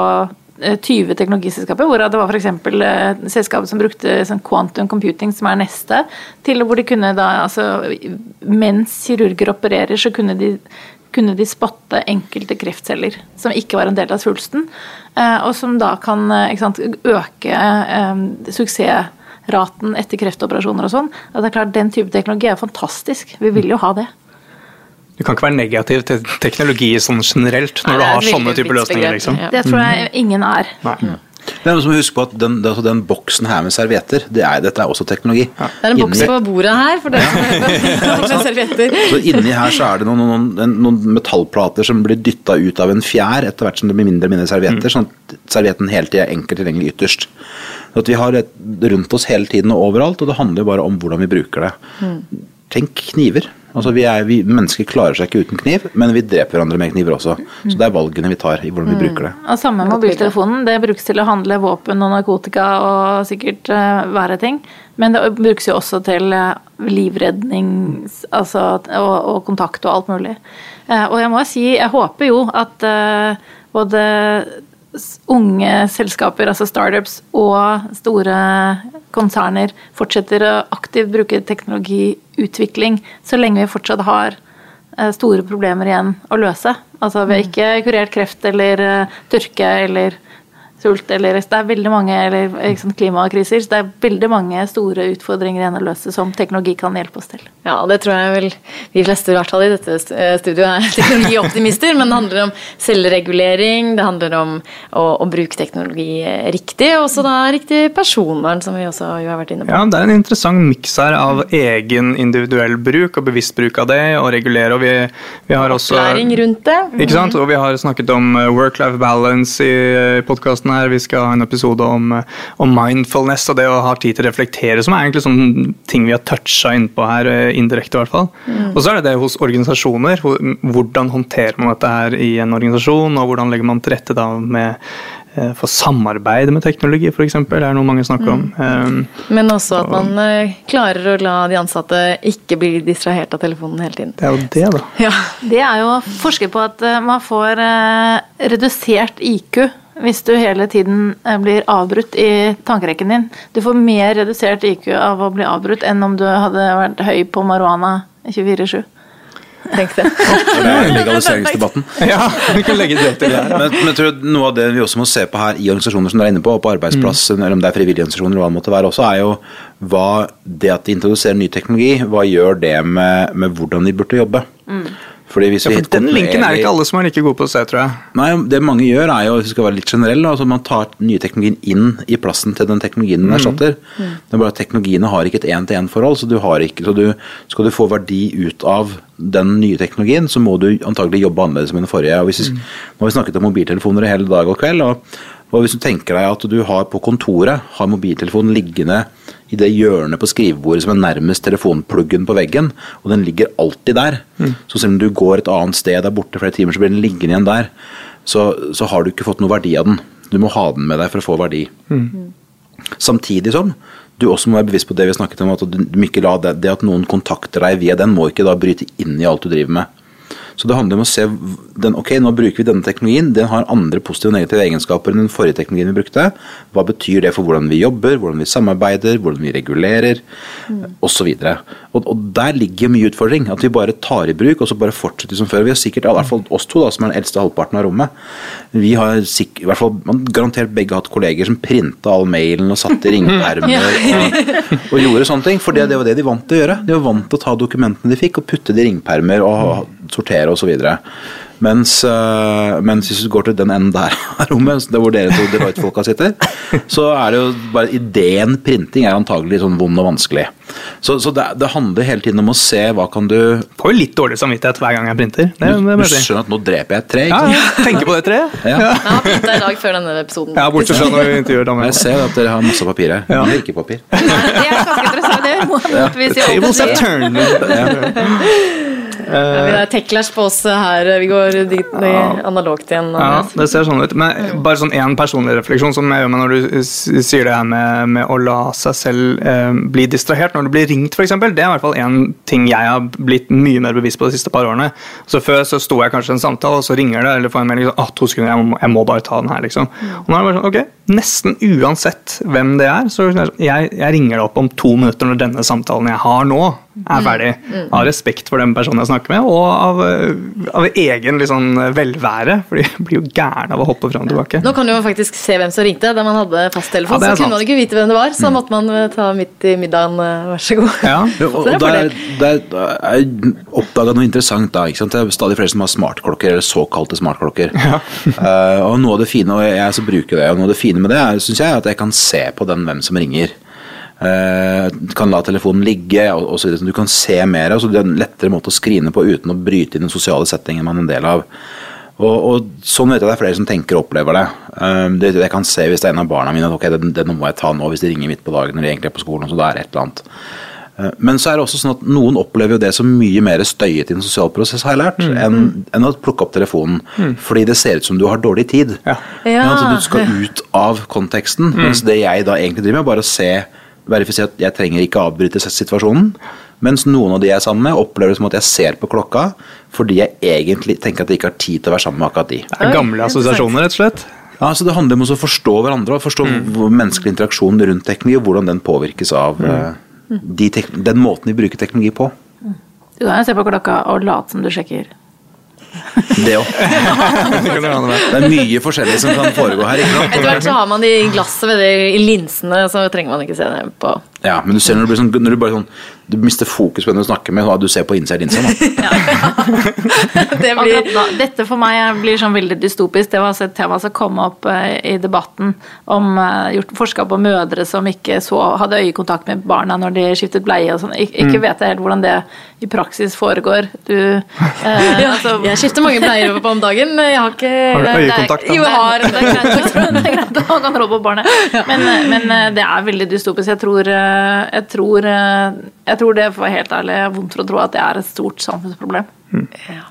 eh, 20 teknologiselskaper, hvor det var f.eks. Eh, selskap som brukte sånn quantum computing, som er neste, til hvor de kunne da altså Mens kirurger opererer, så kunne de, kunne de spotte enkelte kreftceller som ikke var en del av svulsten, eh, og som da kan eh, sant, øke eh, suksessraten etter kreftoperasjoner og sånn. Det er klart, Den type teknologi er fantastisk. Vi vil jo ha det. Du kan ikke være negativ til teknologi sånn generelt når Nei, du har sånne typer løsninger. liksom. Det tror jeg ingen er. Nei. Det er noe som må huske på at den, er altså den boksen her med servietter, det er, dette er også teknologi. [LAUGHS] Det er en boks Inni- på bordet her for dere som har servietter. Så inni her så er det noen, noen, noen, metallplater som blir dytta ut av en fjær etter hvert som det blir mindre og mindre servietter, sånn at servietten hele tida er enkelt tilgjengelig ytterst. Så at vi har det rundt oss hele tiden og overalt, og det handler jo bare om hvordan vi bruker det. Tenk kniver. Altså vi er, vi, Mennesker klarer seg ikke uten kniv, men vi dreper hverandre med kniver også. Så det er valgene vi tar i hvordan vi bruker det. Og samme mobiltelefonen. Det brukes til å handle våpen og narkotika og sikkert uh, verre ting. Men det brukes jo også til uh, livredning altså, og, og kontakt og alt mulig. Uh, og jeg må si, jeg håper jo at uh, både unge selskaper, altså startups, og store konserner fortsetter å aktivt bruke teknologiutvikling så lenge vi fortsatt har eh, store problemer igjen å løse. Altså vi har ikke kurert kreft eller eh, tørke eller sult eller Det er veldig mange eller liksom, klimakriser. Så det er veldig mange store utfordringer igjen å løse som teknologi kan hjelpe oss til. Ja, det tror jeg vel de fleste i hvert fall i dette eh, studioet er [LAUGHS] teknologioptimister. Men det handler om selvregulering, det handler om å, å bruke teknologi eh, riktig, og også da riktig personvern, som vi også jo har vært inne på. Ja, Det er en interessant miks her av egen individuell bruk og bevisst bruk av det, og regulere. og Vi, vi har også Læring rundt det. Ikke sant? Og vi har snakket om eh, work-life balance i podkasten her. Vi skal ha en episode om, eh, om mindfulness og det å ha tid til å reflektere, som er egentlig sånn ting vi har toucha innpå her, eh, indirekte i hvert fall. Og så er det det hos organisasjoner. Hvordan håndterer man dette her i en organisasjon, og hvordan legger man til rette da med eh, for samarbeid med teknologi, f.eks. Det er noe mange snakker om. Um, Men også at man klarer å la de ansatte ikke bli distrahert av telefonen hele tiden. det er jo det, da. Ja. Det er jo forsket på at man får redusert IQ hvis du hele tiden eh, blir avbrutt i tankerekken din. Du får mer redusert IQ av å bli avbrutt enn om du hadde vært høy på marihuana 24-7. Tenk [LAUGHS] det. Er legaliseringsdebatten. Ja, vi kan legge det til det her. da. Men, tror jeg tror noe av det vi også må se på her i organisasjoner som dere er inne på, og på arbeidsplass, eller om det er frivillige organisasjoner, eller hva det måtte være også, er jo hva det at de introduserer ny teknologi, hva gjør det med, med hvordan de burde jobbe? Hvis Ja, for den linken er det ikke alle som er like gode på å se, tror jeg. Nei, det mange gjør er jo, hvis vi skal være litt generelle, altså man tar nye teknologien inn i plassen til den teknologien den erstatter. Det er bare at teknologiene har ikke et én-til-én-forhold, så, du har ikke, så du, skal du få verdi ut av den nye teknologien, så må du antagelig jobbe annerledes med den forrige. Og hvis vi, Nå har vi snakket om mobiltelefoner i hele dag og kveld, og, og hvis du tenker deg at du har på kontoret har mobiltelefonen liggende i det hjørnet på skrivebordet som er nærmest telefonpluggen på veggen, og den ligger alltid der. Så selv om du går et annet sted der borte flere timer, så blir den liggende igjen der. Så, så har du ikke fått noe verdi av den. Du må ha den med deg for å få verdi. Samtidig som du også må være bevisst på det vi snakket om, at det, det at noen kontakter deg via den, må ikke da bryte inn i alt du driver med. Så det handler om å se den, ok, nå bruker vi denne teknologien, den har andre positive og negative egenskaper enn den forrige teknologien vi brukte. Hva betyr det for hvordan vi jobber, hvordan vi samarbeider, hvordan vi regulerer, og osv. Og, og der ligger mye utfordring. At vi bare tar i bruk og så bare fortsetter som før. Vi har sikkert, i hvert fall oss to, da, som er den eldste halvparten av rommet, vi har sikkert, i hvert fall, man garantert begge hatt kolleger som printa all mailen og satt i [LAUGHS] ringepermer og, og gjorde sånne ting. For det, det var det de vant til å gjøre. De var vant til å ta dokumentene de fikk og putte det i ringpermer og sortere osv. Mens, uh, mens hvis du går til den enden der av rommet, hvor dere to Deloitte-folka sitter, så er det jo bare ideen printing er antagelig sånn vond og vanskelig. Så, så det, det handler hele tiden om å se hva kan du Får jo litt dårlig samvittighet hver gang jeg printer. Det, Du, det du skjønner at nå dreper jeg et tre, Ja, ikke ja, ja. tenker på det treet. Ja. Jeg har printa i dag før denne episoden. Ja, bortsett fra når vi intervjuer damer. Jeg ser at dere har masse papir her. Ja. Men ikke papir. [LAUGHS] Det er ganske interessant. Det må motbevise i Tables have turned. Ja, vi er Techlash på oss her. Vi går dit, analogt igjen. Ja, det ser sånn ut. Men bare sånn én personlig refleksjon som jeg gjør meg når du sier det her med, med å la seg selv eh, bli distrahert når du blir ringt, f.eks. Det er i hvert fall én ting jeg har blitt mye mer bevisst på de siste par årene. Så Før så sto jeg kanskje i en samtale, og så ringer det, eller får en melding sånn, ah, to sekunder, jeg må, jeg må, bare ta den her, liksom. Og nå er det bare sånn, ok, Nesten uansett hvem det er, så jeg, jeg ringer det opp om to minutter når denne samtalen jeg har nå, er mm. ferdig. Av respekt for den personen jeg snakker med, og av, av egen liksom, velvære. For de blir jo gærne av å hoppe fram og tilbake. Nå kan du jo faktisk se hvem som ringte. Da man hadde fasttelefon, ja, så kunne man ikke vite hvem det var. Så mm. måtte man eh, ta midt i middagen, eh, vær så god. Ja, [LAUGHS] og, og der, der, er jeg oppdaga noe interessant da. ikke sant? Det er stadig flere som har smartklokker, eller såkalte smartklokker. Ja. uh, [LAUGHS] og noe av det fine, og jeg som bruker det, og noe av det fine med det, er, synes jeg, at jeg kan se på den hvem som ringer. Uh, kan la telefonen ligge osv. Du kan se mer. Altså det er en lettere måte å skrine på uten å bryte inn den sosiale settingen man er en del av. Og, og Sånn vet jeg det er flere som tenker og opplever det. Uh, det jeg kan se hvis det er en av barna mine at ok, det, det må jeg ta nå hvis de ringer midt på dagen når de egentlig er på skolen. så det er et eller annet. Uh, men så er det også sånn at noen opplever jo det som mye mer støyet i en sosial prosess, har jeg lært, mm. enn, enn å plukke opp telefonen. Mm. Fordi det ser ut som du har dårlig tid. Ja. Ja. Altså, du skal ut av konteksten. Mm. Mens det jeg da egentlig driver med, er bare å se verifisere at jeg trenger ikke avbryte situasjonen. Mens noen av de jeg er sammen med, opplever det som at jeg ser på klokka fordi jeg egentlig tenker at jeg ikke har tid til å være sammen med akkurat de. Det er gamle assosiasjoner, rett og slett? Ja, så Det handler om å forstå hverandre og forstå mm. menneskelig interaksjon rundt teknologi, og hvordan den påvirkes av mm. uh, de den måten vi bruker teknologi på. Du kan jo se på klokka og late som du sjekker det òg. [LAUGHS] det er mye forskjellig som kan foregå her. Etter hvert så har man de glassene glasset ved de, i linsene, så trenger man ikke se det på Ja, men du ser når du, blir sånn, når du bare sånn du mister fokus på den du snakker med, hva du ser på innsida av linsa. det blir... Dette for meg blir sånn veldig dystopisk. Det var et tema som kom opp eh, i debatten om uh, gjort forska på mødre som ikke så, hadde øyekontakt med barna når de skiftet bleie og sånn. Ik ikke mm. vet jeg helt hvordan det i praksis foregår. Du uh, [LAUGHS] ja, altså, Jeg skifter mange bleier på om dagen. Jeg har ikke Har du øyekontakt? Jo, jeg har. [LAUGHS] Det er greit å ha kontroll på barnet. Men, men, det er veldig dystopisk. Jeg tror, jeg tror jeg tror det, for å være helt ærlig, er vondt for å tro at det er et stort samfunnsproblem. Mm. Ja.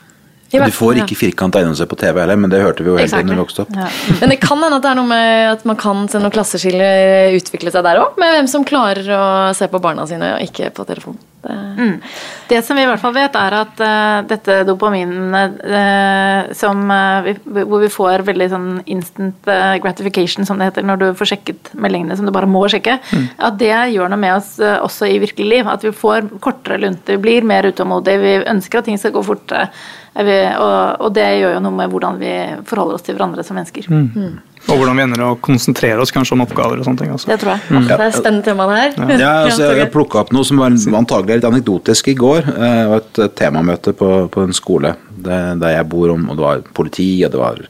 Du får ikke firkanta eiendom på TV heller, men det hørte vi jo helt tiden når vi vokste opp. Ja. [LAUGHS] Men det kan hende at det er noe med at man kan se noen klasseskiller utvikle seg der òg, med hvem som klarer å se på barna sine og ikke på telefon. Det, mm. det som vi i hvert fall vet, er at uh, dette dopaminet uh, som, uh, vi, hvor vi får veldig sånn instant gratification, som det heter, når du får sjekket meldingene som du bare må sjekke, mm. at det gjør noe med oss også i virkelig liv. At vi får kortere lunter, blir mer utålmodige, vi ønsker at ting skal gå fortere. Vi, og, og, det gjør jo noe med hvordan vi forholder oss til hverandre som mennesker. Mm. Og hvordan vi ender å konsentrere oss kanskje om oppgaver og sånne ting. Også. Det tror jeg. Mm. Det er spennende tema det her. Ja, ja [LAUGHS] altså, Jeg plukka opp noe som var antagelig litt anekdotisk i går. Det var et temamøte på, på en skole der jeg bor, om, og det var politi, og det var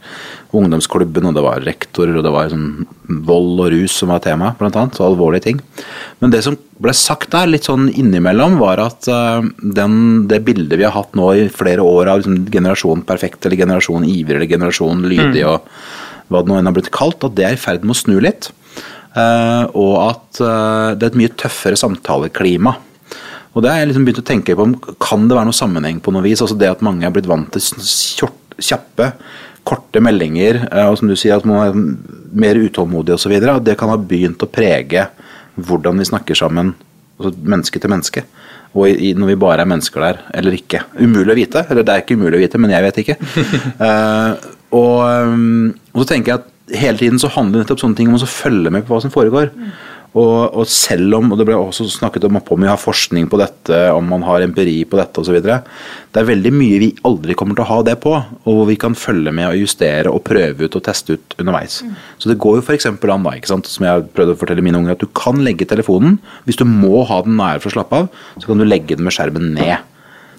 ungdomsklubben, og det var rektorer, og det var sånn vold og rus som var tema, blant annet. Så alvorlige ting. Men det som ble sagt der, litt sånn innimellom, var at uh, den, det bildet vi har hatt nå i flere år av liksom, generasjon perfekt, eller generasjon ivrig, eller generasjon lydig, mm. Hva det nå enn har blitt kalt, at det er i ferd med å snu litt. Uh, og at uh, det er et mye tøffere samtaleklima. Og det har jeg liksom begynt å tenke på, om Kan det være noe sammenheng på noe vis? Altså Det at mange er blitt vant til kjappe, korte meldinger, uh, og som du sier, at man er mer utålmodig osv. Det kan ha begynt å prege hvordan vi snakker sammen, altså menneske til menneske. Og i, når vi bare er mennesker der, eller ikke. Umulig å vite. Eller det er ikke umulig å vite, men jeg vet ikke. [LAUGHS] Og, um, og, så tenker jeg at hele tiden så handler nettopp sånne ting om å følge med på hva som foregår. Mm. Og, og, selv om, og det ble også snakket om om vi har forskning på dette, om man har empiri på dette osv. Det er veldig mye vi aldri kommer til å ha det på, og hvor vi kan følge med og justere og prøve ut og teste ut underveis. Mm. Så det går jo f.eks. an, da, ikke sant? som jeg har prøvd å fortelle mine unger, at du kan legge telefonen. Hvis du må ha den nære for å slappe av, så kan du legge den med skjermen ned.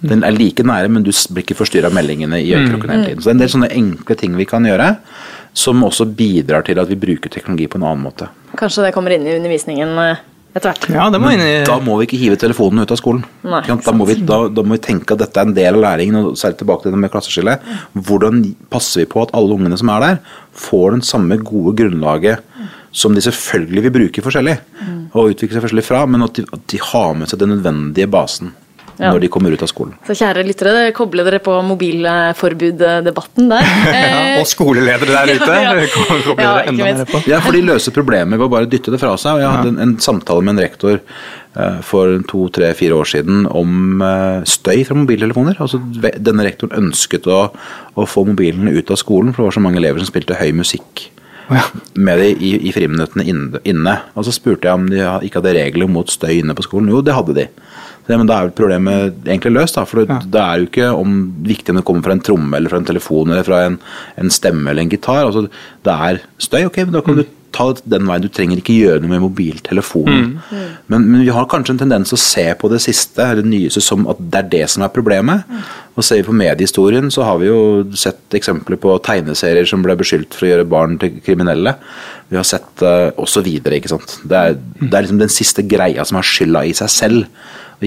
Den er like nære, men du blir ikke forstyrra av meldingene i øyekroken hele tiden. Så det er en del sånne enkle ting vi kan gjøre, som også bidrar til at vi bruker teknologi på en annen måte. Kanskje det kommer inn i undervisningen eh, etter hvert. Ja, det må inn i... Da må vi ikke hive telefonen ut av skolen. Nei, da, må vi, da, da, må vi, tenke at dette er en del av læringen, og særlig tilbake til det med klasseskillet. Hvordan passer vi på at alle ungene som er der, får den samme gode grunnlaget som de selvfølgelig vil bruke forskjellig, og utvikle seg forskjellig fra, men at de, at de har med seg den nødvendige basen. Ja. når de kommer ut av skolen. Så kjære lyttere, koble dere på mobilforbud-debatten der. [LAUGHS] Ja, Eh, og skoleledere der [LAUGHS] ute. Ja, ja. Ja, ikke enda minst. mer på. Ja, for de løser problemet ved å bare dytte det fra seg. Og jeg hadde en, en samtale med en rektor eh, for to, tre, fire år siden om eh, støy fra mobiltelefoner. Altså, denne rektoren ønsket å, å få mobilene ut av skolen, for det var så mange elever som spilte høy musikk med de i, i friminuttene inne, inne. Og så spurte jeg om de ikke hadde regler mot støy inne på skolen. Jo, det hadde de. Det, men da er vel problemet egentlig løst, da. For det, det er jo ikke om, viktig om det kommer fra en tromme eller fra en telefon eller fra en, en stemme eller en gitar. Altså, det er støy, ok, men da kan du ta det den veien. Du trenger ikke gjøre noe med mobiltelefonen. Men, men vi har kanskje en tendens til å se på det siste, det nyeste, som at det er det som er problemet. Og ser vi på mediehistorien, så har vi jo sett eksempler på tegneserier som ble beskyldt for å gjøre barn til kriminelle. Vi har sett uh, videre, ikke sant. Det er, det er liksom den siste greia som har skylda i seg selv,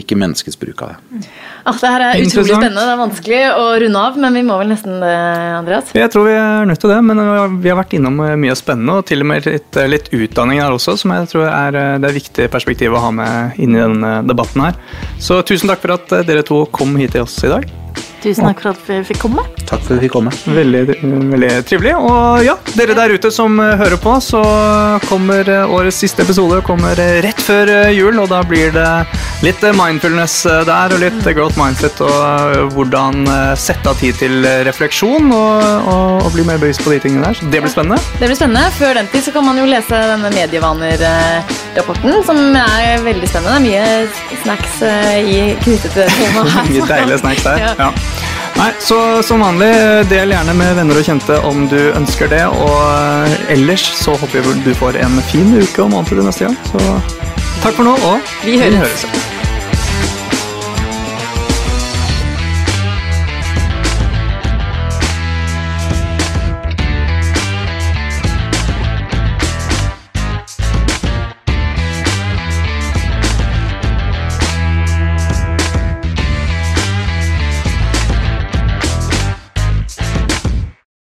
ikke menneskets bruk av det. Ah, det her er utrolig spennende. Det er vanskelig å runde av, men vi må vel nesten det, Andreas? Jeg tror vi er nødt til det, men vi har vært innom mye spennende, og til og med litt, litt utdanning her også, som jeg tror er det er viktig perspektiv å ha med inn i denne debatten her. Så tusen takk for at dere to kom hit til oss i dag. Tusen takk for at vi fikk komme. Takk for at vi fikk komme. Veldig, veldig trivelig. Og ja, dere der ute som hører på, så kommer årets siste episode kommer rett før jul, og da blir det litt mindfulness der, og litt growth mindset, og hvordan sette av tid til refleksjon, og, og, og bli mer bevisst på de tingene der. Så det blir spennende. Det blir spennende. Før den tid så kan man jo lese denne Medievaner-rapporten, som er veldig spennende. Det er mye snacks eh, i, knyttet til temaet her. [LAUGHS] Mye deilige snacks der. [LAUGHS] Ja. Ja. Nei, så Som vanlig, del gjerne med venner og kjente om du ønsker det. Og ellers så håper vi du får en fin uke og måned til neste gang. Så takk for nå, og Vi høres. høres.